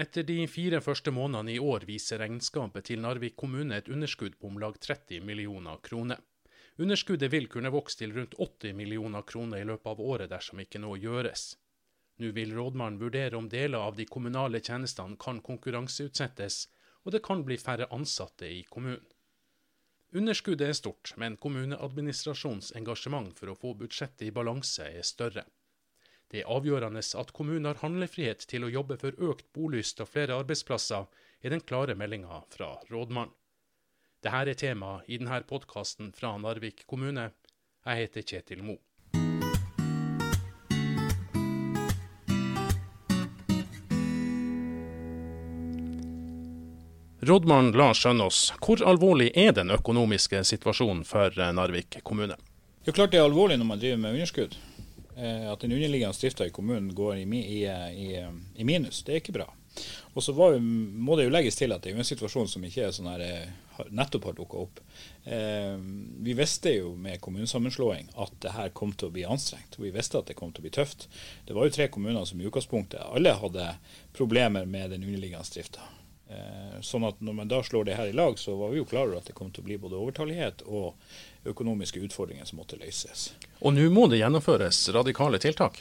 Etter de fire første månedene i år viser regnskapet til Narvik kommune et underskudd på om lag 30 millioner kroner. Underskuddet vil kunne vokse til rundt 80 millioner kroner i løpet av året dersom ikke noe gjøres. Nå vil rådmannen vurdere om deler av de kommunale tjenestene kan konkurranseutsettes, og det kan bli færre ansatte i kommunen. Underskuddet er stort, men kommuneadministrasjonens engasjement for å få budsjettet i balanse er større. Det er avgjørende at kommunen har handlefrihet til å jobbe for økt bolyst og flere arbeidsplasser, er den klare meldinga fra rådmannen. Dette er tema i denne podkasten fra Narvik kommune. Jeg heter Kjetil Mo. Rådmann Lars Skjønås, hvor alvorlig er den økonomiske situasjonen for Narvik kommune? Det er klart det er alvorlig når man driver med underskudd. Eh, at den underliggende drifta i kommunen går i, i, i, i, minus. Det er ikke bra. Og så må det jo legges til at det er en situasjon som ikke er sånn her, eh, nettopp har dukka opp. Eh, vi visste jo med kommunesammenslåing at det her kom til å bli anstrengt. Vi visste at det kom til å bli tøft. Det var jo tre kommuner som i utgangspunktet alle hadde problemer med den underliggende drifta. Eh, sånn at når man da slår det her i lag, så var vi jo klar over at det kom til å bli både overtallighet og økonomiske utfordringer som måtte løses. Og nå må det gjennomføres radikale tiltak?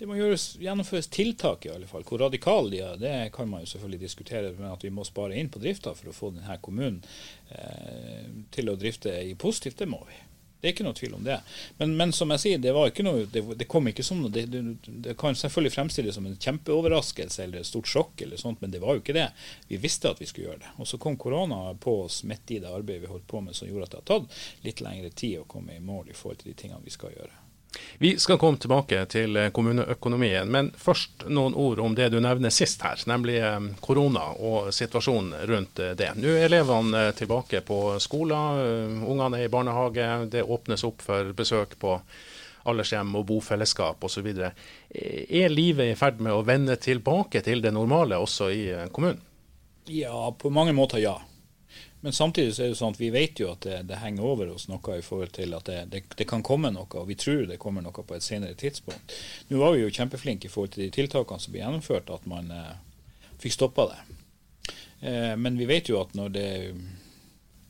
Det må gjøres, gjennomføres tiltak, i alle fall. Hvor radikale de er, det kan man jo selvfølgelig diskutere. Men at vi må spare inn på drifta for å få denne kommunen eh, til å drifte i positivt, det må vi. Det er ikke noe tvil om det. Men, men som jeg sier, det, var ikke noe, det, det kom ikke som noe det, det, kan selvfølgelig fremstilles som en kjempeoverraskelse eller et stort sjokk, eller sånt, men det var jo ikke det. Vi visste at vi skulle gjøre det. Og så kom korona på oss midt i det arbeidet vi holdt på med, som gjorde at det har tatt litt lengre tid å komme i mål i forhold til de tingene vi skal gjøre. Vi skal komme tilbake til eh, kommuneøkonomien, men først noen ord om det du nevner sist her, nemlig eh, korona og situasjonen rundt eh, det. Nå er elevene tilbake på skolen, ungene er i barnehage, det åpnes opp for besøk på aldershjem og bofellesskap osv. Er livet i ferd med å vende tilbake til det normale også i kommunen? Ja, på mange måter ja. Men samtidig så er det sånn at vi vet jo at det, det henger over oss noe i forhold til at det, det, det, kan komme noe, og vi tror det kommer noe på et senere tidspunkt. Nå var vi jo kjempeflinke i forhold til de tiltakene som ble gjennomført, at man eh, fikk stoppa det. Eh, men vi vet jo at når det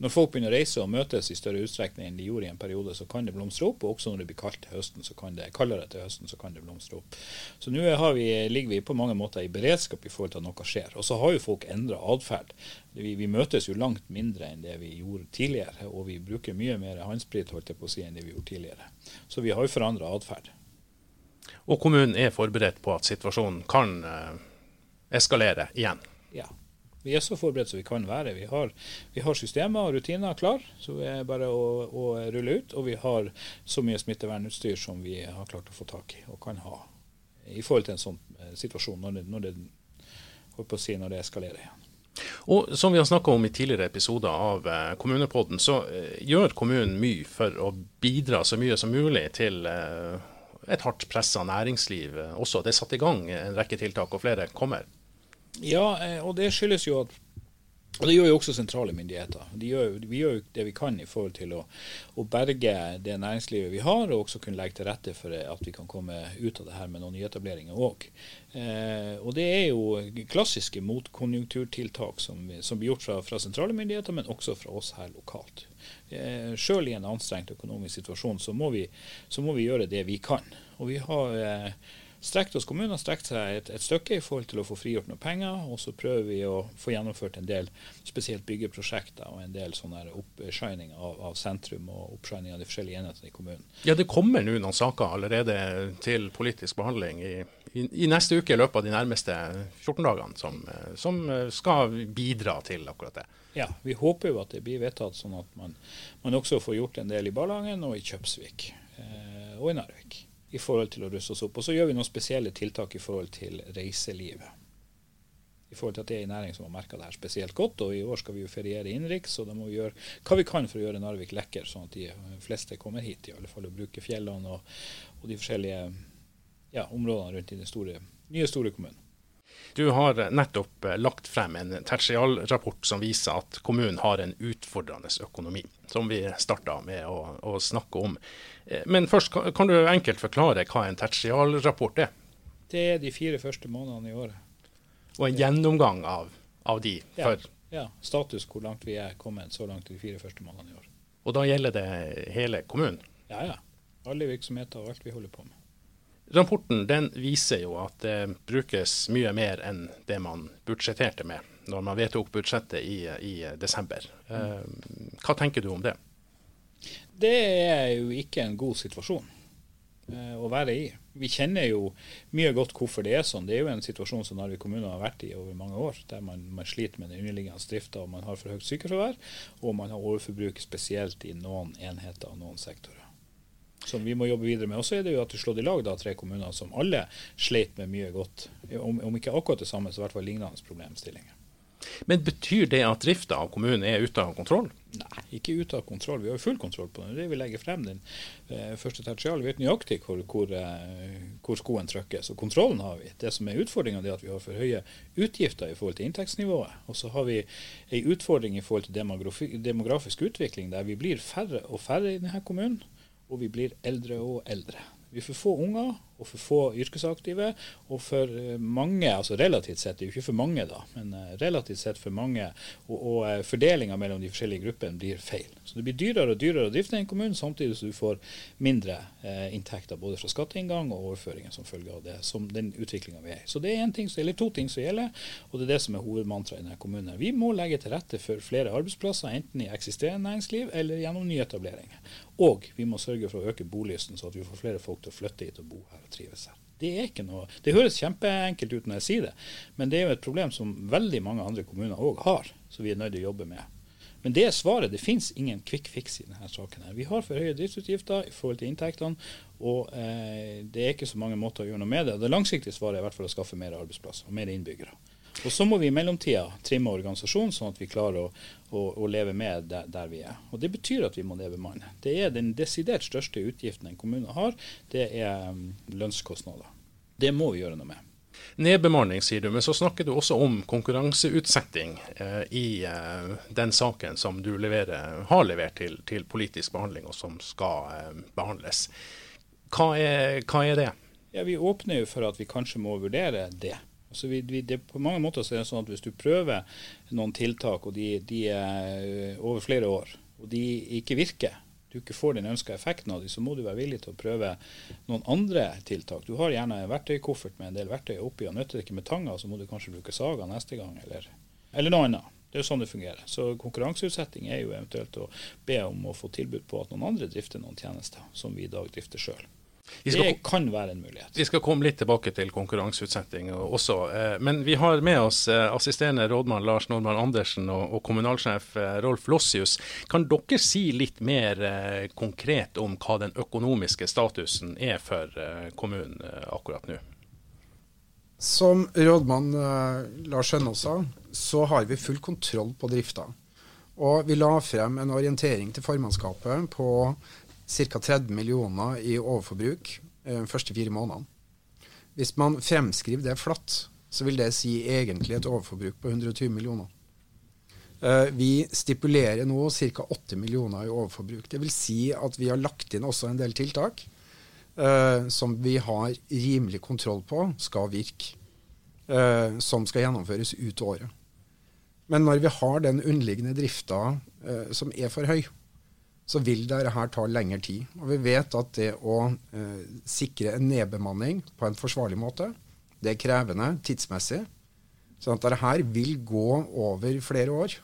når folk begynner å reise og møtes i større utstrekning enn de gjorde i en periode, så kan det blomstre opp. Og også når det blir kaldt til høsten, så kan det, kaldere til høsten, så kan det blomstre opp. Så nå vi, ligger vi på mange måter i beredskap i forhold til at noe skjer. Og så har jo folk endra atferd. Vi, vi, møtes jo langt mindre enn det vi gjorde tidligere, og vi bruker mye mer håndsprit holdt jeg på å si, enn det vi gjorde tidligere. Så vi har jo forandra atferd. Og kommunen er forberedt på at situasjonen kan eh, eskalere igjen? Ja. Vi er så forberedt som vi kan være. Vi har, vi har systemer og rutiner klar, så det er bare å, å, rulle ut. Og vi har så mye smittevernutstyr som vi har klart å få tak i og kan ha i forhold til en sånn eh, situasjon når det, når det, si, når det eskalerer igjen. Og Som vi har snakka om i tidligere episoder av eh, Kommunepodden, så eh, gjør kommunen mye for å bidra så mye som mulig til et hardt pressa næringsliv også. Det er satt i gang en rekke tiltak, og flere kommer. Ja, eh, og det skyldes jo at og Det gjør jo også sentrale myndigheter. Gjør, vi gjør jo det vi kan i forhold til å, å, berge det næringslivet vi har, og også kunne legge til rette for at vi kan komme ut av det her med noen nyetableringer òg. Eh, og det er jo klassiske motkonjunkturtiltak som, som blir gjort fra, fra, sentrale myndigheter, men også fra oss her lokalt. Eh, Sjøl i en anstrengt økonomisk situasjon så må, vi, så må vi gjøre det vi kan. Og vi har eh, strekt oss kommunen har strekt seg et, et, stykke i forhold til å få frigjort noen penger. Og så prøver vi å få gjennomført en del spesielt byggeprosjekter og en del sånne oppshining av, av, sentrum og oppshining av de forskjellige enhetene i kommunen. Ja, Det kommer nå noen saker allerede til politisk behandling i, i, i, neste uke i løpet av de nærmeste 14 dagene, som, som, skal bidra til akkurat det. Ja, vi håper jo at det blir vedtatt sånn at man, man også får gjort en del i Ballangen og i Kjøpsvik eh, og i Narvik i forhold til å ruste oss opp. Og så gjør vi noen spesielle tiltak i forhold til reiselivet. I forhold til at det er en næring som har merka det her spesielt godt. Og i år skal vi jo feriere innenriks, og da må vi gjøre hva vi kan for å gjøre Narvik lekker, sånn at de fleste kommer hit, i alle fall å bruke fjellene og, og de forskjellige ja, områdene rundt i den store, nye, store kommunen. Du har nettopp lagt frem en tertialrapport som viser at kommunen har en utfordrende økonomi, som vi starta med å, å snakke om. Eh, men først, kan du enkelt forklare hva en tertialrapport er? Det er de fire første månedene i året. Og en gjennomgang av, av de. Ja, ja, status hvor langt vi er kommet så langt de fire første månedene i år. Og da gjelder det hele kommunen? Ja, ja. Alle virksomheter og alt vi holder på med. Rapporten den viser jo at det brukes mye mer enn det man budsjetterte med når man vedtok budsjettet i, i desember. Eh, hva tenker du om det? Det er jo ikke en god situasjon eh, å være i. Vi kjenner jo mye godt hvorfor det er sånn. Det er jo en situasjon som Narvik kommune har vært i over mange år, der man, man sliter med den underliggende drifta, og man har for høyt sykefravær, og man har overforbruk spesielt i noen enheter og noen sektorer. Som vi må jobbe videre med. Og så er det jo at du slår i lag da, tre kommuner som alle sleit med mye godt. Om, om ikke akkurat det samme, så i hvert fall lignende problemstillinger. Men betyr det at drifta av kommunen er ute av kontroll? Nei, ikke ute av kontroll. Vi har full kontroll på det. Det vi legger frem den eh, første tertial. Vet nøyaktig hvor, hvor, eh, hvor, skoen trykkes. Og kontrollen har vi. Det som er utfordringa, er at vi har for høye utgifter i forhold til inntektsnivået. Og så har vi ei utfordring i forhold til demografisk utvikling, der vi blir færre og færre i denne kommunen. Og vi blir eldre og eldre. Vi får få unger og for få yrkesaktive. Og for eh, mange, altså relativt sett, det er jo ikke for mange da, men eh, relativt sett for mange, og, og eh, fordelinga mellom de forskjellige gruppene blir feil. Så det blir dyrere og dyrere å drifte en kommune, samtidig som du får mindre eh, inntekter både fra skatteinngang og overføringer som følge av det, som den utviklinga vi er i. Så det er en ting, eller to ting som gjelder, og det er det som er hovedmantraet i denne kommunen. Vi må legge til rette for flere arbeidsplasser, enten i eksisterende næringsliv eller gjennom nyetableringer. Og vi må sørge for å øke bolysten, så at vi får flere folk til å flytte hit og bo her trives her. Det er ikke noe, det høres kjempeenkelt ut når jeg sier det, men det er jo et problem som veldig mange andre kommuner òg har, som vi er nødt til å jobbe med. Men det er svaret. Det finnes ingen quick fix i denne saken. her. Vi har for høye driftsutgifter i forhold til inntektene, og eh, det er ikke så mange måter å gjøre noe med det. Det langsiktige svaret er i hvert fall å skaffe mer arbeidsplasser og mer innbyggere. Og Så må vi i mellomtida trimme organisasjonen, sånn at vi klarer å, å, å leve med der, der, vi er. Og Det betyr at vi må nedbemanne. Det er den desidert største utgiften en kommune har, det er um, lønnskostnader. Det må vi gjøre noe med. Nedbemanning, sier du, men så snakker du også om konkurranseutsetting eh, i eh, den saken som du leverer, har levert til, til, politisk behandling, og som skal eh, behandles. Hva er, hva er det? Ja, Vi åpner jo for at vi kanskje må vurdere det. Altså vi, vi, det, på mange måter så er det sånn at Hvis du prøver noen tiltak, og de, de er over flere år, og de ikke virker, du ikke får den ønska effekten av dem, så må du være villig til å prøve noen andre tiltak. Du har gjerne en verktøykoffert med en del verktøy oppi, og nytter det ikke med tanga, så må du kanskje bruke saga neste gang, eller, eller noe annet. Det er jo sånn det fungerer. Så konkurranseutsetting er jo eventuelt å be om å få tilbud på at noen andre drifter noen tjenester som vi i dag drifter sjøl. Det kan være en mulighet. Vi skal komme litt tilbake til konkurranseutsetting også. Eh, men vi har med oss eh, assisterende rådmann Lars Normann Andersen og, kommunalsjef eh, Rolf Lossius. Kan dere si litt mer konkret om hva den økonomiske statusen er for kommunen akkurat nå? Som rådmann Lars Skjønås sa, så har vi full kontroll på drifta. Og vi la frem en orientering til formannskapet på ca. 30 millioner i overforbruk de eh, første fire månedene. Hvis man fremskriver det flatt, så vil det si egentlig et overforbruk på 120 millioner. Eh, vi stipulerer nå ca. 8 millioner i overforbruk. Det vil si at vi har lagt inn også en del tiltak uh, som vi har rimelig kontroll på skal virke. Som skal gjennomføres ut året. Men når vi har den underliggende drifta som er for høy, så vil dette ta lengre tid. Og vi vet at det å eh, sikre en nedbemanning på en forsvarlig måte, det er krevende tidsmessig. Så at dette her vil gå over flere år.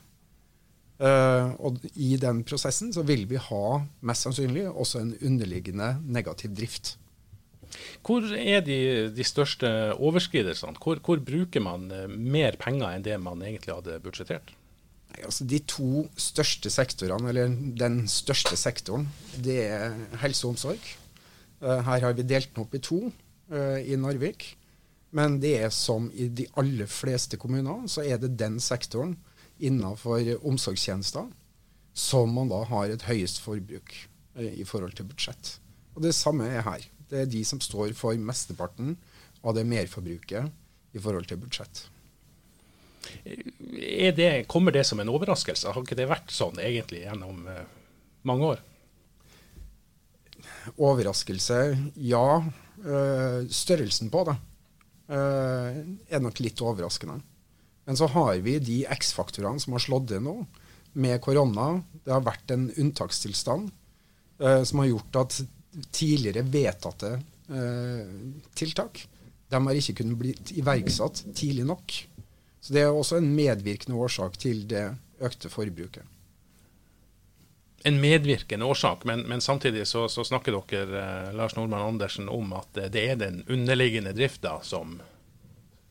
Eh, og i den prosessen så vil vi ha mest sannsynlig også en underliggende negativ drift. Hvor er de, de største overskridelsene? Hvor, hvor, bruker man eh, mer penger enn det man egentlig hadde budsjettert? Altså de to største sektorene, eller den største sektoren, det er helse og omsorg. Uh, her har vi delt den opp i to uh, i Narvik. Men det er som i de aller fleste kommuner, så er det den sektoren innenfor omsorgstjenester som man da har et høyest forbruk uh, i forhold til budsjett. Og Det samme er her. Det er de som står for mesteparten av det merforbruket i forhold til budsjett det, kommer det som en overraskelse? Har ikke det vært sånn egentlig gjennom eh, mange år? Overraskelse, ja. Uh, størrelsen på det. eh, er nok litt overraskende. Men så har vi de X-faktorene som har slått inn nå, med korona. Det har vært en unntakstilstand eh, som har gjort at tidligere vedtatte eh, tiltak de har ikke kunnet bli iverksatt tidlig nok. Så det er også en medvirkende årsak til det økte forbruket. En medvirkende årsak, men, men samtidig så, så, snakker dere eh, Lars Nordmann Andersen, om at det er den underliggende drifta som,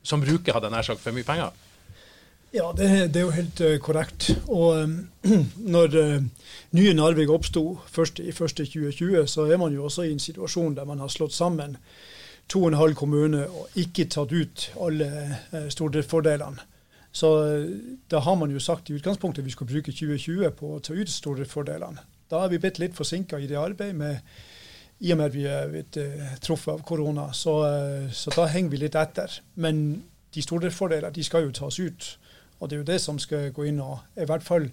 som bruker hadde nær sagt for mye penger? Ja, det, det, er jo helt uh, korrekt. Og um, når uh, nye Narvik oppsto først i 1.2020, så er man jo også i en situasjon der man har slått sammen to og en halv kommune og ikke tatt ut alle uh, stordriftsfordelene. Så da har man jo sagt i utgangspunktet at vi skal bruke 2020 på å ta ut stordriftsfordelene. Da er vi blitt litt forsinka i det arbeidet, med, i og med at vi er blitt truffet av korona. Så, så, da henger vi litt etter. Men de stordriftsfordelene skal jo tas ut. Og det er jo det som skal gå inn og i hvert fall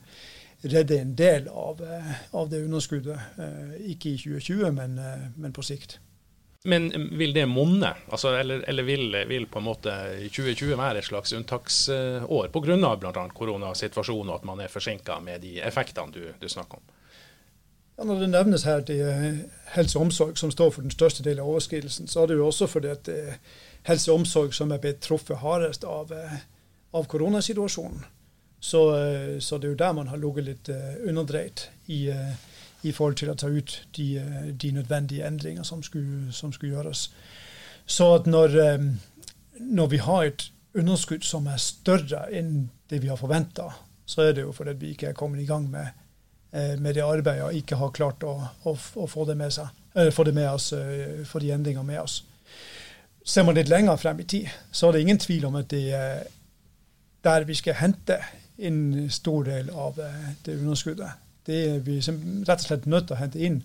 redde en del av, eh, av det underskuddet. Eh, ikke i 2020, men, eh, men på sikt. Men vil det monne? Altså, eller, eller vil, vil, på en måte 2020 være et slags unntaksår pga. bl.a. koronasituasjonen og at man er forsinka med de effektene du, du snakker om? Ja, når det nevnes her at det er helse og omsorg som står for den største delen av overskridelsen, så er det jo også fordi at det er helse og omsorg som er blitt truffet hardest av av koronasituasjonen. Så, eh, så, det er jo der man har ligget litt underdreit i, uh, i, forhold til å ta ut de, uh, de nødvendige endringer som skulle, som skulle, gjøres. Så at når, um, når vi har et underskudd som er større enn det vi har forventa, så er det jo fordi vi ikke er kommet i gang med, med det arbeidet og ikke har klart å, å, å få, det seg, få, det med oss, få de endringene med oss. Ser man litt lenger frem i tid, så er det ingen tvil om at det er der vi skal hente en stor del av eh, det underskuddet. Det er vi rett og slett nødt til å hente inn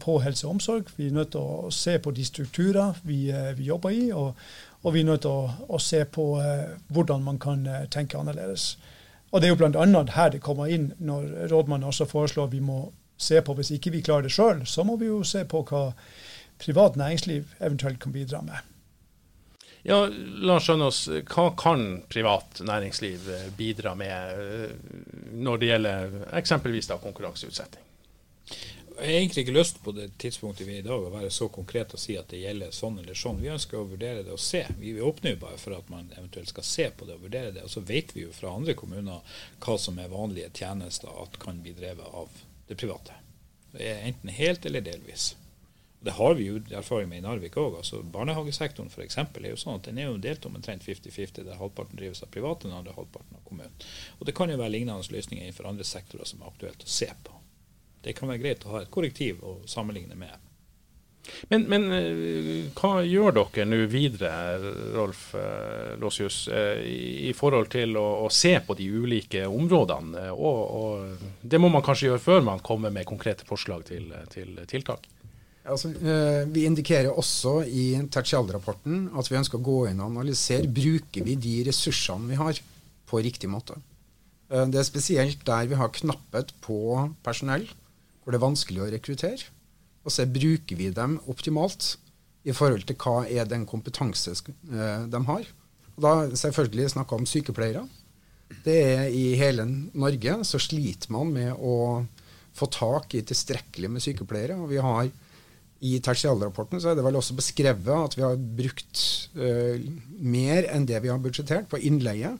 på helse og omsorg. Vi er nødt til å se på de strukturer vi, eh, vi jobber i, og, og, vi er nødt til å, å se på uh, hvordan man kan uh, tenke annerledes. Og Det er jo bl.a. her det kommer inn, når rådmannen også foreslår vi må se på hvis ikke vi klarer det sjøl, så må vi jo se på hva privat næringsliv eventuelt kan bidra med. Ja, La oss skjønne oss, Hva kan privat næringsliv eh, bidra med eh, når det gjelder eksempelvis da konkurranseutsetting? Jeg har egentlig ikke lyst på det tidspunktet vi er i dag å være så konkret og si at det gjelder sånn eller sånn. Vi ønsker å vurdere det og se. Vi åpner jo bare for at man eventuelt skal se på det og vurdere det. Og så vet vi jo fra andre kommuner hva som er vanlige tjenester at kan bli drevet av det private. Det er enten helt eller delvis. Det har vi jo erfaring med i Narvik òg. Altså, barnehagesektoren for eksempel, er jo sånn at den er jo delt om omtrent 50-50, der halvparten drives av private, den andre halvparten av kommunen. Og Det kan jo være lignende løsninger innenfor andre sektorer som er aktuelt å se på. Det kan være greit å ha et korrektiv å sammenligne med. Men, men eh, hva gjør dere nå videre, Rolf Låsius, eh, i forhold til å, å, se på de ulike områdene? Og, og, det må man kanskje gjøre før man kommer med konkrete forslag til, til tiltak? Altså, eh, vi indikerer også i Tertial-rapporten at vi ønsker å gå inn og analysere bruker vi de ressursene vi har, på riktig måte. Eh, det er spesielt der vi har knapphet på personell, hvor det er vanskelig å rekruttere. Og så bruker vi dem optimalt i forhold til hva er den kompetanse eh, de har. Og da selvfølgelig snakka om sykepleiere. Det er I hele Norge så sliter man med å få tak i tilstrekkelig med sykepleiere. og vi har i tertialrapporten så er det vel også beskrevet at vi har brukt uh, mer enn det vi har budsjettert på innleie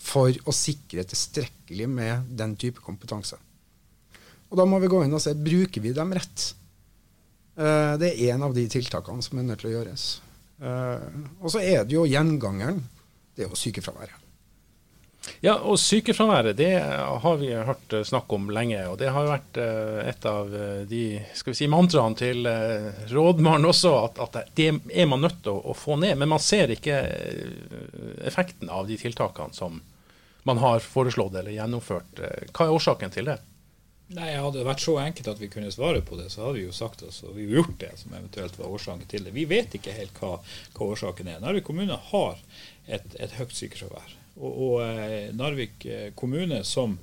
for å sikre tilstrekkelig med den type kompetanse. Og Da må vi gå inn og se bruker vi dem rett. Uh, det er en av de tiltakene som er nødt til å gjøres. Uh, og så er det jo gjengangeren. Det er jo sykefraværet. Ja, og sykefraværet det har vi hørt snakk om lenge. Og det har vært eh, et av eh, de skal vi si, mantraene til eh, rådmannen også, at, at, det er man nødt til å, få ned. Men man ser ikke effekten av de tiltakene som man har foreslått eller gjennomført. Hva er årsaken til det? Nei, Hadde det vært så enkelt at vi kunne svare på det, så hadde vi jo sagt oss og vi har gjort det som eventuelt var årsaken til det. Vi vet ikke helt hva, hva årsaken er. Narvik kommune har et, et høyt sykefravær. Og, og eh, Narvik eh, kommune som,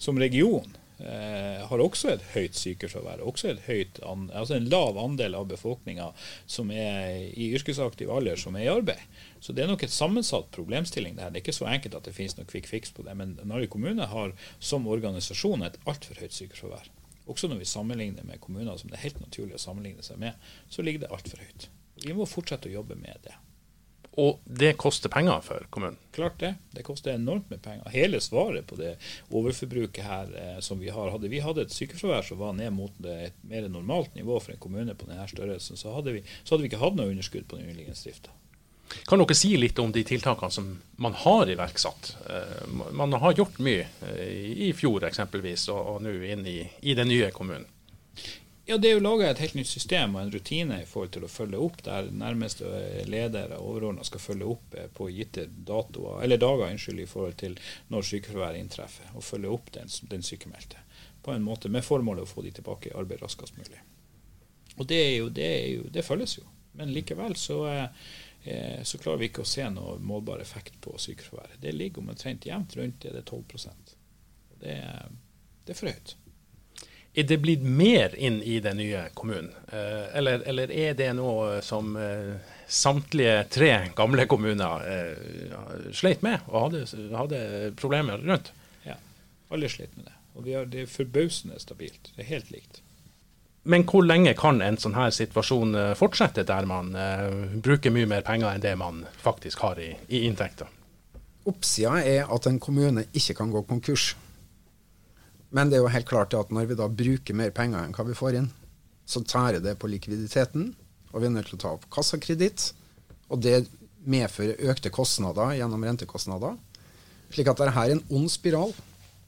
som region eh, har også et høyt sykefravær. Også høyt, altså en lav andel av befolkninga som er i yrkesaktiv alder, som er i arbeid. Så det er nok et sammensatt problemstilling. Det, her. det er ikke så enkelt at det finnes noe quick fix på det. Men Narvik kommune har som organisasjon et altfor høyt sykefravær. Også når vi sammenligner med kommuner som det er helt naturlig å sammenligne seg med, så ligger det altfor høyt. Vi må fortsette å jobbe med det. Og det koster penger for kommunen? Klart det. Det koster enormt med penger. Hele svaret på det overforbruket her eh, som vi har Hadde vi hatt et sykefravær som var ned mot et mer normalt nivå for en kommune på denne størrelsen, så hadde vi, så hadde vi ikke hatt noe underskudd på den underliggende drifta. Kan dere si litt om de tiltakene som man har iverksatt? Eh, man har gjort mye eh, i fjor eksempelvis, og nå inn i, i den nye kommunen. Ja, Det er jo laga et helt nytt system og en rutine i forhold til å følge opp, der nærmeste ledere overordna skal følge opp eh, på gitte datoer, eller dager unnskyld, i forhold til når sykefraværet inntreffer, og følge opp den, den sykemeldte. På en måte med formålet å få de tilbake i arbeid raskest mulig. Og det, er jo, det, er jo, det følges jo. Men likevel så eh, Eh, så klarer vi ikke å se noe målbar effekt på sykefraværet. Det ligger omtrent jevnt rundt det, det er 12 det er, det er for høyt. Er det blitt mer inn i den nye kommunen, eh, eller, eller er det noe som eh, samtlige tre gamle kommuner sleit med og hadde, hadde problemer rundt? Ja, alle slet med det. Og har, det er forbausende stabilt. Det er helt likt. Men hvor lenge kan en sånn her situasjon eh, fortsette, der man uh, bruker mye mer penger enn det man faktisk har i, i inntekter? Oppsida er at en kommune ikke kan gå konkurs. Men det er jo helt klart at når vi da bruker mer penger enn hva vi får inn, så tærer det på likviditeten, og vi er nødt til å ta opp kassakreditt. Og det medfører økte kostnader gjennom rentekostnader. Slik at dette er en ond spiral.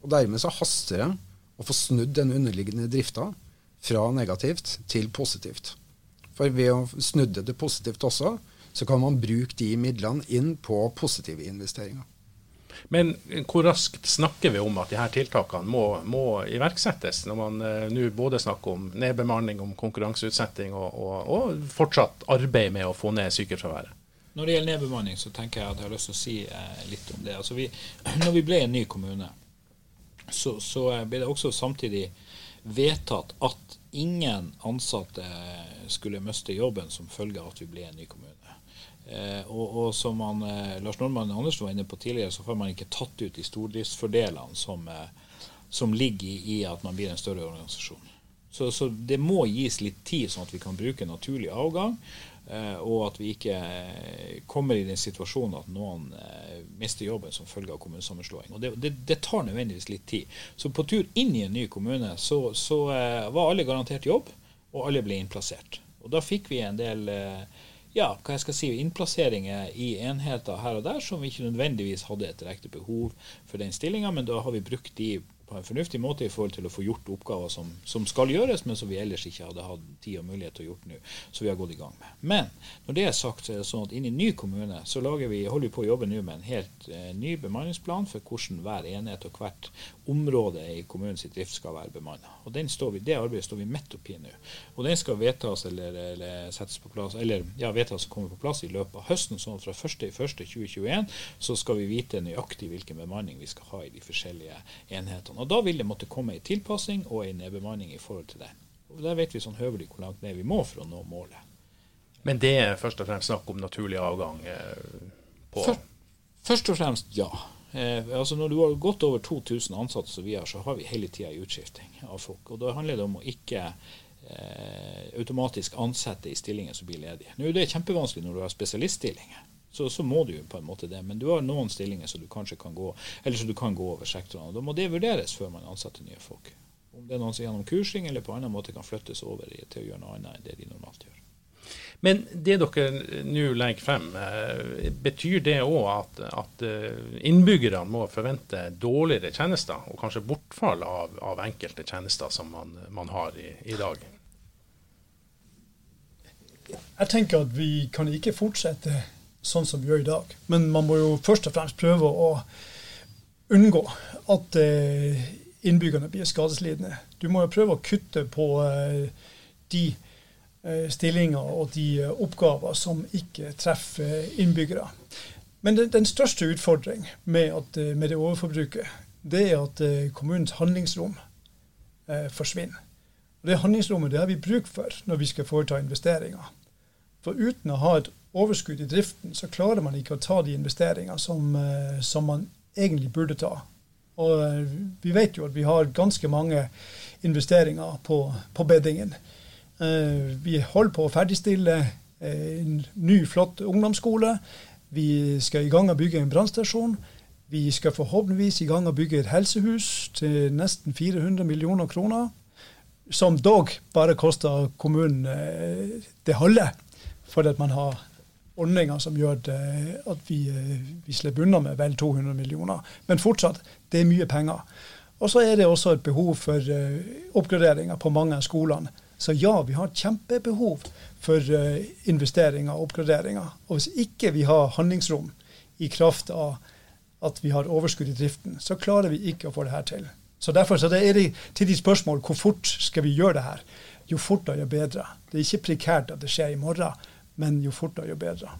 Og dermed så haster det å få snudd den underliggende drifta fra negativt til positivt. For ved å snudde det positivt også, så kan man bruke de midlene inn på positive investeringer. Men hvor raskt snakker vi om at de her tiltakene må, må iverksettes, når man uh, nå både snakker om nedbemanning, om konkurranseutsetting og, og, og, fortsatt arbeid med å få ned sykefraværet? Når det gjelder nedbemanning, så tenker jeg at jeg har lyst til å si eh, litt om det. Altså vi, når vi ble en ny kommune, så, så ble det også samtidig vedtatt at ingen ansatte skulle miste jobben som følge av at vi ble en ny kommune. Eh, og, og, som han, eh, Lars Nordmann Andersen var inne på tidligere, så har man ikke tatt ut de stordriftsfordelene som, eh, som ligger i, at man blir en større organisasjon. Så, så, det må gis litt tid, sånn at vi kan bruke naturlig avgang. Eh, og at vi ikke eh, kommer i den situasjonen at noen eh, mister jobben som følge av kommunesammenslåing. Og det, det, det, tar nødvendigvis litt tid. Så på tur inn i en ny kommune så, så var alle garantert jobb, og alle ble innplassert. Og da fikk vi en del ja, hva jeg skal si, innplasseringer i enheter her og der som vi ikke nødvendigvis hadde et direkte behov for den stillinga, men da har vi brukt de på en fornuftig måte i forhold til å få gjort oppgaver som, som, skal gjøres, men som vi ellers ikke hadde hatt tid og mulighet til å gjøre nå. Så vi har gått i gang med. Men når det er sagt, så er det sånn at inni ny kommune så vi, holder vi på å jobbe nå med en helt eh, ny bemanningsplan for hvordan hver enhet og hvert område i kommunens drift skal være bemanna. Det arbeidet står vi midt oppi nå. Og den skal vedtas eller, eller settes på plass, eller ja, vedtas og komme på plass i løpet av høsten. sånn at fra 1.1.2021 så skal vi vite nøyaktig hvilken bemanning vi skal ha i de forskjellige enhetene. Og Da vil det måtte komme en tilpassing og en nedbemanning i forhold til det. Og Der vet vi sånn høvelig hvor langt ned vi må for å nå målet. Men det er først og fremst snakk om naturlig avgang? Eh, på først, først og fremst ja. Eh, altså Når du har gått over 2000 ansatte, som vi har, så har vi hele tida utskifting av folk. Og Da handler det om å ikke eh, automatisk ansette i stillinger som blir ledige. Nå er det kjempevanskelig når du har spesialiststillinger så, så, må du jo på en måte det. Men du har noen stillinger som du kanskje kan gå eller som du kan gå over sektorene. Da må det vurderes før man ansetter nye folk. Om det er noen som gjennom kursing eller på annen måte kan flyttes over til å gjøre noe annet enn det de normalt gjør. Men det dere nå legger frem, eh, betyr det òg at, at, eh, innbyggerne må forvente dårligere tjenester, og kanskje bortfall av, av enkelte tjenester som man, man har i, i, dag? Jeg tenker at vi kan ikke fortsette sånn som vi gjør i dag. Men man må jo først og fremst prøve å unngå at eh, innbyggerne blir skadeslidende. Du må jo prøve å kutte på eh, de eh, stillinger og de oppgaver som ikke treffer innbyggere. Men den, største utfordring med, med, det overforbruket, det er at kommunens handlingsrom forsvinner. Det handlingsrommet det har vi bruk for når vi skal foreta investeringer. For uten å ha et overskudd i driften, så klarer man ikke å ta de investeringene som, eh, som man egentlig burde ta. Og eh, vi vet jo at vi har ganske mange investeringer på, på beddingen. Eh, vi holder på å ferdigstille en ny, flott ungdomsskole. Vi skal i gang å bygge en brannstasjon. Vi skal forhåpentligvis i gang å bygge et helsehus til nesten 400 millioner kroner. Som dog bare koster kommunen det halve, fordi at man har ordninger som gjør at vi, vi, slipper unna med vel 200 millioner. Men fortsatt, det er mye penger. Og så er det også et behov for uh, oppgraderinger på mange av skolene. Så ja, vi har kjempebehov for investeringer og oppgraderinger. Og hvis ikke vi har handlingsrom i kraft av at vi har overskudd i driften, så klarer vi ikke å få det her til. Så derfor så er det til de spørsmål hvor fort skal vi gjøre det her. Jo fortere, jo bedre. Det er ikke prekært at det skjer i morgen men jo fortere, jo bedre.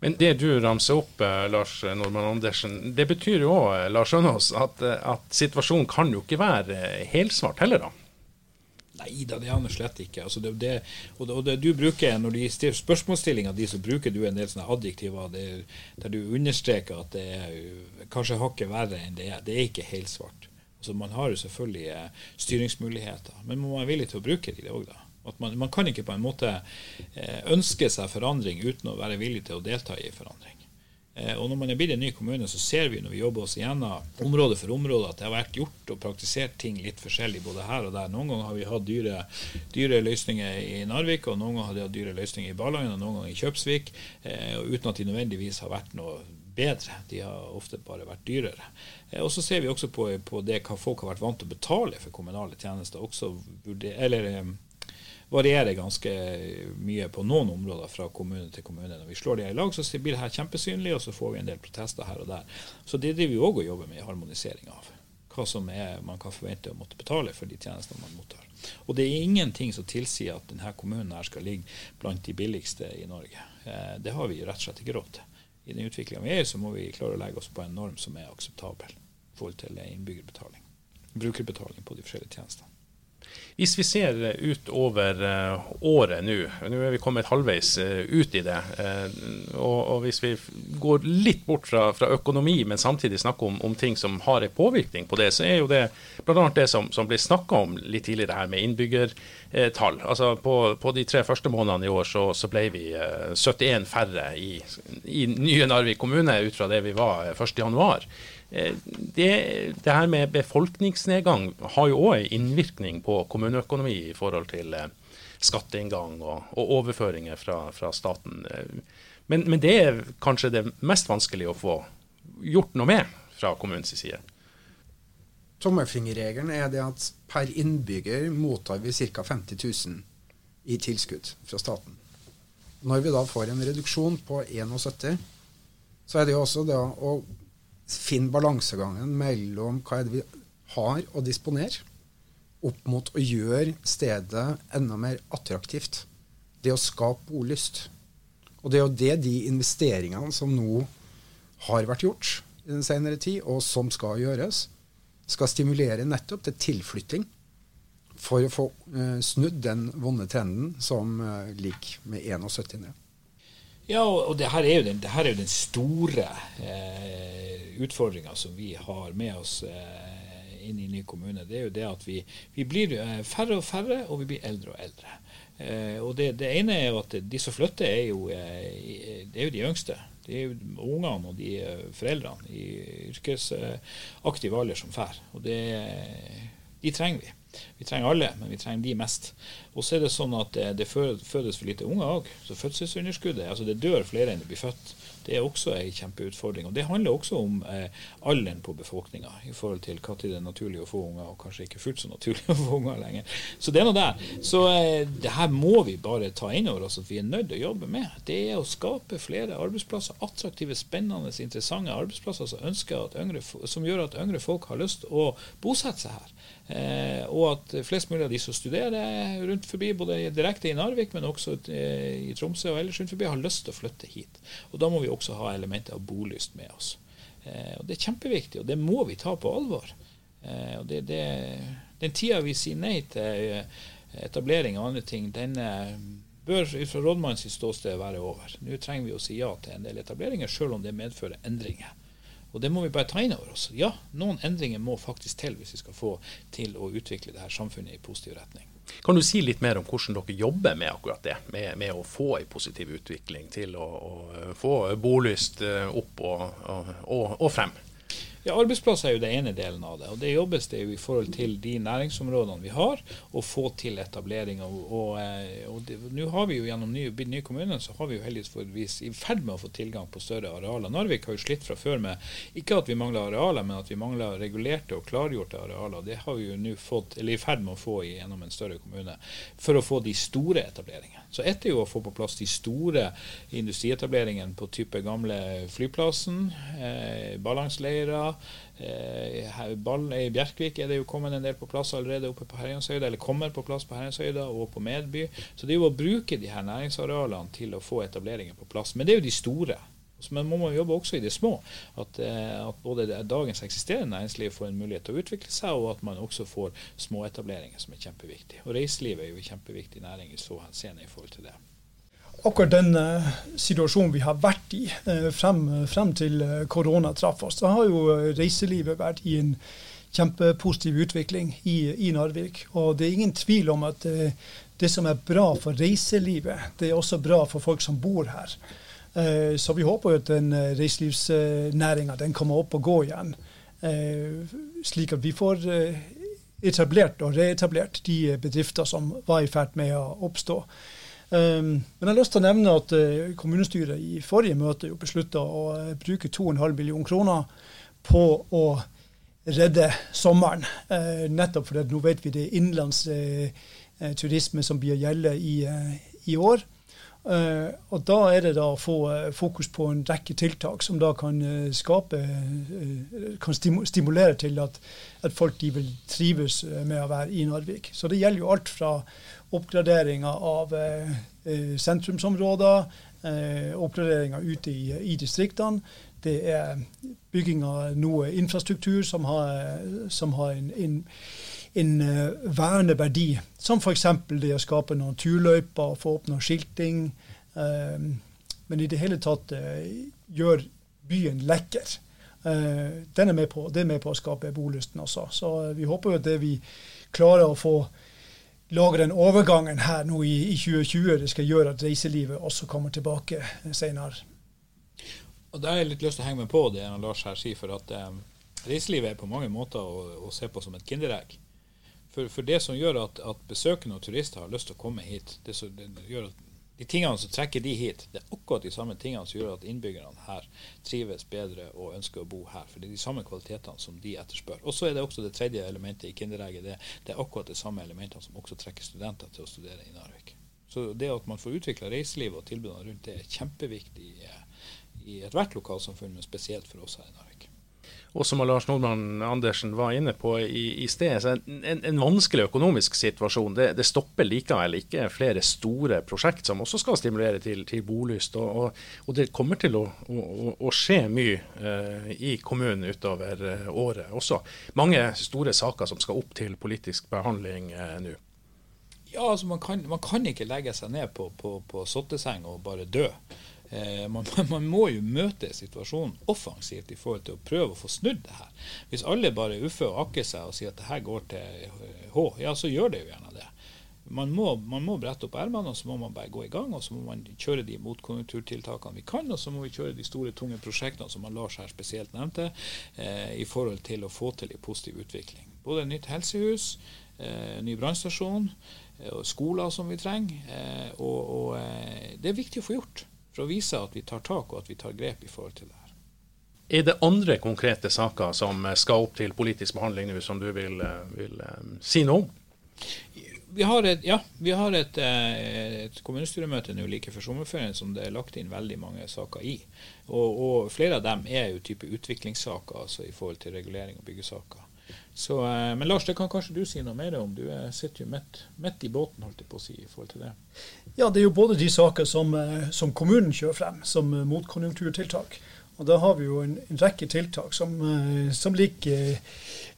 Men det du ramser opp, eh, Lars Normann Andersen, det betyr jo òg, eh, Lars Skjønås, at, eh, at, situasjonen kan jo ikke være helsvart heller, da? Nei da, det er han slett ikke. Altså det, det, og, det, og det, du bruker, Når du stiller spørsmålsstillinga di, så bruker du en del sånne adjektiver der, der du understreker at det er kanskje hakket verre enn det er. Det er ikke helsvart. Altså Man har jo selvfølgelig styringsmuligheter, men man er villig til å bruke de òg, da. At man, man, kan ikke på en måte eh, ønske seg forandring uten å være villig til å delta i forandring. Eh, og Når man er blitt en ny kommune, så ser vi når vi jobber oss igjennom område for område, at det har vært gjort og praktisert ting litt forskjellig både her og der. Noen ganger har vi hatt dyre, dyre løsninger i Narvik, og noen ganger har de hatt dyre løsninger i Ballangen og noen ganger i Kjøpsvik, eh, uten at de nødvendigvis har vært noe bedre. De har ofte bare vært dyrere. Og så ser vi også på, på det hva folk har vært vant til å betale for kommunale tjenester. Også, eller varierer ganske mye på noen områder fra kommune til kommune. Når vi slår de i lag, så blir det her kjempesynlig, og så får vi en del protester her og der. Så det driver vi òg og jobber med i harmonisering av. Hva som er man kan forvente å måtte betale for de tjenestene man mottar. Og det er ingenting som tilsier at denne kommunen her skal ligge blant de billigste i Norge. Eh, det har vi rett og slett ikke råd til. I den utviklinga vi er i, så må vi klare å legge oss på en norm som er akseptabel i forhold til innbyggerbetaling. Brukerbetaling på de forskjellige tjenestene. Hvis vi ser ut over uh, året nå, nå er vi kommet halvveis uh, ut i det, og, hvis vi går litt bort fra, fra økonomi, men samtidig snakker om, om, ting som har en påvirkning på det, så er jo det bl.a. det som, som ble snakka om litt tidligere her med innbyggertall. Altså på, på, de tre første månedene i år så, så ble vi 71 færre i, i nye Narvik kommune ut fra det vi var 1.1. Eh, det, det, her med befolkningsnedgang har jo òg innvirkning på kommuneøkonomi i forhold til eh, skatteinngang og, og overføringer fra, fra staten. Eh, men, men, det er kanskje det mest vanskelige å få gjort noe med fra kommunens side. Tommelfingerregelen er det at per innbygger mottar vi ca. 50 000 i tilskudd fra staten. Når vi da får en reduksjon på 71, så er det jo også det å finne balansegangen mellom hva er det vi har å disponere, opp mot å gjøre stedet enda mer attraktivt. Det å skape bolyst. Og det er jo det de investeringene som nå har vært gjort i den senere tid, og som skal gjøres, skal stimulere nettopp til tilflytting for å få eh, snudd den vonde trenden som eh, ligger med 71 ned. Ja, og det her er jo den, er jo den store eh, utfordringa som vi har med oss eh, inn i ny kommune. Det er jo det at vi, vi blir eh, færre og færre, og vi blir eldre og eldre. Eh, og det, det, ene er jo at de som flytter, er jo, det er jo de yngste. Det er jo ungene og de foreldrene i yrkesaktiv alder som drar. Og det, de trenger vi. Vi trenger alle, men vi trenger de mest. Og så er det sånn at det fødes for lite unger òg. Så fødselsunderskuddet altså Det dør flere enn det blir født. Det er også en kjempeutfordring. Og det handler også om eh, alderen på befolkninga i forhold til når det er naturlig å få unger, og kanskje ikke fullt så naturlig å få unger lenger. Så det er noe der. Så eh, det her må vi bare ta inn over oss at vi er nødt til å jobbe med. Det er å skape flere arbeidsplasser, attraktive, spennende, interessante arbeidsplasser som, yngre, som gjør at yngre folk har lyst å bosette seg her. Eh, og at flest mulig av de som studerer rundt forbi, både direkte i Narvik, men også eh, i Tromsø og ellers rundt forbi, har lyst til å flytte hit. Og Da må vi også ha elementer av bolyst med oss. Eh, og Det er kjempeviktig, og det må vi ta på alvor. Eh, og det, det, Den tida vi sier nei til etablering og andre ting, den bør ut fra rådmannens ståsted være over. Nå trenger vi å si ja til en del etableringer, selv om det medfører endringer. Og det må vi bare ta inn over oss. Ja, noen endringer må faktisk til hvis vi skal få til å utvikle det her samfunnet i positiv retning. Kan du si litt mer om hvordan dere jobber med akkurat det, med, med å få en positiv utvikling til å, å få bolyst opp opp og, og, og frem? Ja, Arbeidsplasser er jo det ene delen av det. og Det jobbes det jo i forhold til de næringsområdene vi har, å få til etablering. og, og, eh, og Nå har vi jo gjennom nye, nye kommuner så har vi jo heldigvis i ferd med å få tilgang på større arealer. Narvik har jo slitt fra før med ikke at vi mangler arealer, men at vi mangler regulerte og klargjorte arealer. Det har vi jo nå fått, eller i ferd med å få gjennom en større kommune, for å få de store etableringene. Så ett er jo å få på plass de store industrietableringene på type gamle flyplassen, eh, ballangsleirer. Eh, I Bjerkvik er det jo kommet en del på plass allerede oppe på Herjanshøyda, eller kommer på plass på Herjanshøyda og på Medby. Så det er jo å bruke de her næringsarealene til å få etableringer på plass. Men det er jo de store. Men man må jobbe også i det små. At, eh, at både dagens eksisterende næringsliv får en mulighet til å utvikle seg, og at man også får småetableringer, som er kjempeviktig. Og reiselivet er jo en kjempeviktig næring i så henseende i forhold til det. Akkurat den uh, situasjonen vi har vært i uh, frem, frem, til korona traff oss, så har jo reiselivet vært i en kjempepositiv utvikling i, i Narvik. Og det er ingen tvil om at uh, det som er bra for reiselivet, det er også bra for folk som bor her. Eh, så vi håper at den eh, reiselivsnæringa kommer opp og går igjen. Eh, slik at vi får etablert og reetablert de bedrifter som var i ferd med å oppstå. Men jeg har lyst til å nevne at kommunestyret i forrige møte beslutta å bruke 2,5 millioner kroner på å redde sommeren. Nettopp fordi nå vet vi det er innenlands turisme som blir gjelde i, i år. Og Da er det da å få fokus på en rekke tiltak som da kan skape kan stimulere til at, at folk de vil trives med å være i Narvik. Så det gjelder jo alt fra oppgraderinger av sentrumsområder, oppgraderinger ute i, i, distriktene. Det er bygging av noe infrastruktur som har, som har en, en en uh, verdi. som f.eks. det å skape noen turløyper, få opp noe skilting. Men i det hele tatt gjør byen lekker. Den er med på, det er med på å skape bolysten også. Så vi håper jo at det vi klarer å få lage den overgangen her nå i, i 2020, det skal gjøre at reiselivet også kommer tilbake senere. Og Da har jeg litt lyst til å henge med på det Lars her sier, for at reiselivet er på mange måter å, å se på som et kinderegg. For, for, det som gjør at, at, besøkende og turister har lyst til å komme hit, det som det gjør at de tingene som trekker de hit, det er akkurat de samme tingene som gjør at innbyggerne her trives bedre og ønsker å bo her. For det er de samme kvalitetene som de etterspør. Og så er det også det tredje elementet i Kinderegget. Det, det, er akkurat de samme elementene som også trekker studenter til å studere i Narvik. Så det at man får utvikla reiselivet og tilbudene rundt det, er kjempeviktig i, i ethvert lokalsamfunn, men spesielt for oss her i Narvik og som Lars Nordmann Andersen var inne på i, i sted, en, en, vanskelig økonomisk situasjon. Det, det, stopper likevel ikke flere store prosjekt som også skal stimulere til, til bolyst. Og, og, og, det kommer til å, å, å skje mye eh, i kommunen utover eh, året også. Mange store saker som skal opp til politisk behandling eh, nå. Ja, altså man kan, man kan, ikke legge seg ned på, på, på sotteseng og bare dø. Eh, man, man, må jo møte situasjonen offensivt i forhold til å prøve å få snudd det her. Hvis alle bare uffer og akker seg og sier at det her går til H, ja, så gjør det jo gjerne det. Man må, man må brette opp ermene og så må man bare gå i gang. og Så må man kjøre de motkonjunkturtiltakene vi kan, og så må vi kjøre de store, tunge prosjektene som Lars her spesielt nevnte, eh, i forhold til å få til en positiv utvikling. Både nytt helsehus, eh, ny brannstasjon, eh, skoler som vi trenger. Eh, og, og eh, det er viktig å få gjort for å vise at vi tar tak og at vi tar grep i forhold til det her. Er det andre konkrete saker som skal opp til politisk behandling nå, som du vil, eh, vil um, si noe om? Vi har et, ja, vi har et, eh, et kommunestyremøte nå like før sommerferien som det er lagt inn veldig mange saker i. Og, og flere av dem er jo type utviklingssaker, altså i forhold til regulering og byggesaker. Så, men Lars, det kan kanskje du si noe mer om. Du sitter jo midt, i båten holdt jeg på å si, i forhold til det. Ja, det er jo både de saker som, eh, som kommunen kjører frem som eh, motkonjunkturtiltak. Og da har vi jo en, en rekke tiltak som, eh, som ligger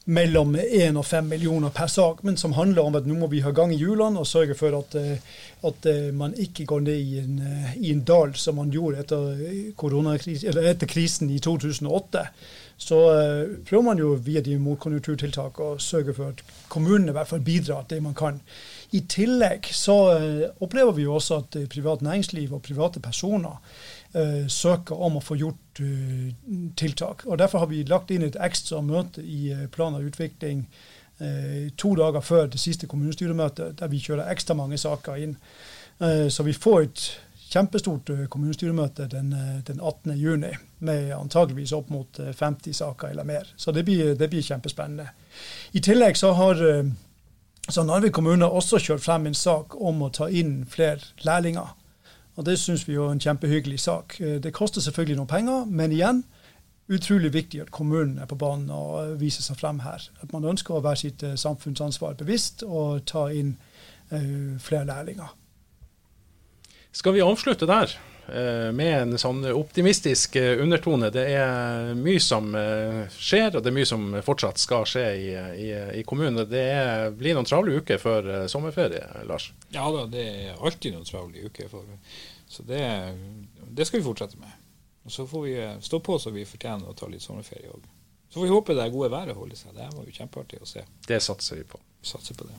mellom 1 og 5 millioner per sak, men som handler om at nå må vi ha gang i hjulene og sørge for at, at man ikke går ned i en, i en dal som man gjorde etter, etter krisen i 2008 så prøver man jo via de motkonjunkturtiltak å sørge for at kommunene i hvert fall bidrar det man kan. I tillegg så opplever vi jo også at privat næringsliv og private personer søker om å få gjort uh, tiltak. Og Derfor har vi lagt inn et ekstra møte i uh, plan og utvikling to dager før det siste kommunestyremøtet, der vi kjører ekstra mange saker inn. så vi får et kjempestort kommunestyremøte den, den 18.6, med antageligvis opp mot 50 saker eller mer. Så det blir, det blir kjempespennende. I tillegg så har så Narvik kommune også kjørt frem en sak om å ta inn flere lærlinger. Og Det syns vi er en kjempehyggelig sak. Eh, det koster selvfølgelig noen penger, men igjen utrolig viktig at kommunen er på banen og viser seg frem her. At man ønsker å være sitt eh, samfunnsansvar bevisst og ta inn flere lærlinger. Skal vi avslutte der? Med en sånn optimistisk undertone. Det er mye som skjer, og det er mye som fortsatt skal skje i, i, i kommunen. Det er, blir noen travle uker før sommerferie, Lars? Ja da, det er alltid noen travle uker. For, så det, det, skal vi fortsette med. Og Så får vi stå på så vi fortjener å ta litt sommerferie òg. Så får vi håpe det gode været holder seg. Det var jo kjempeartig å se. Det satser vi på. Satser på det.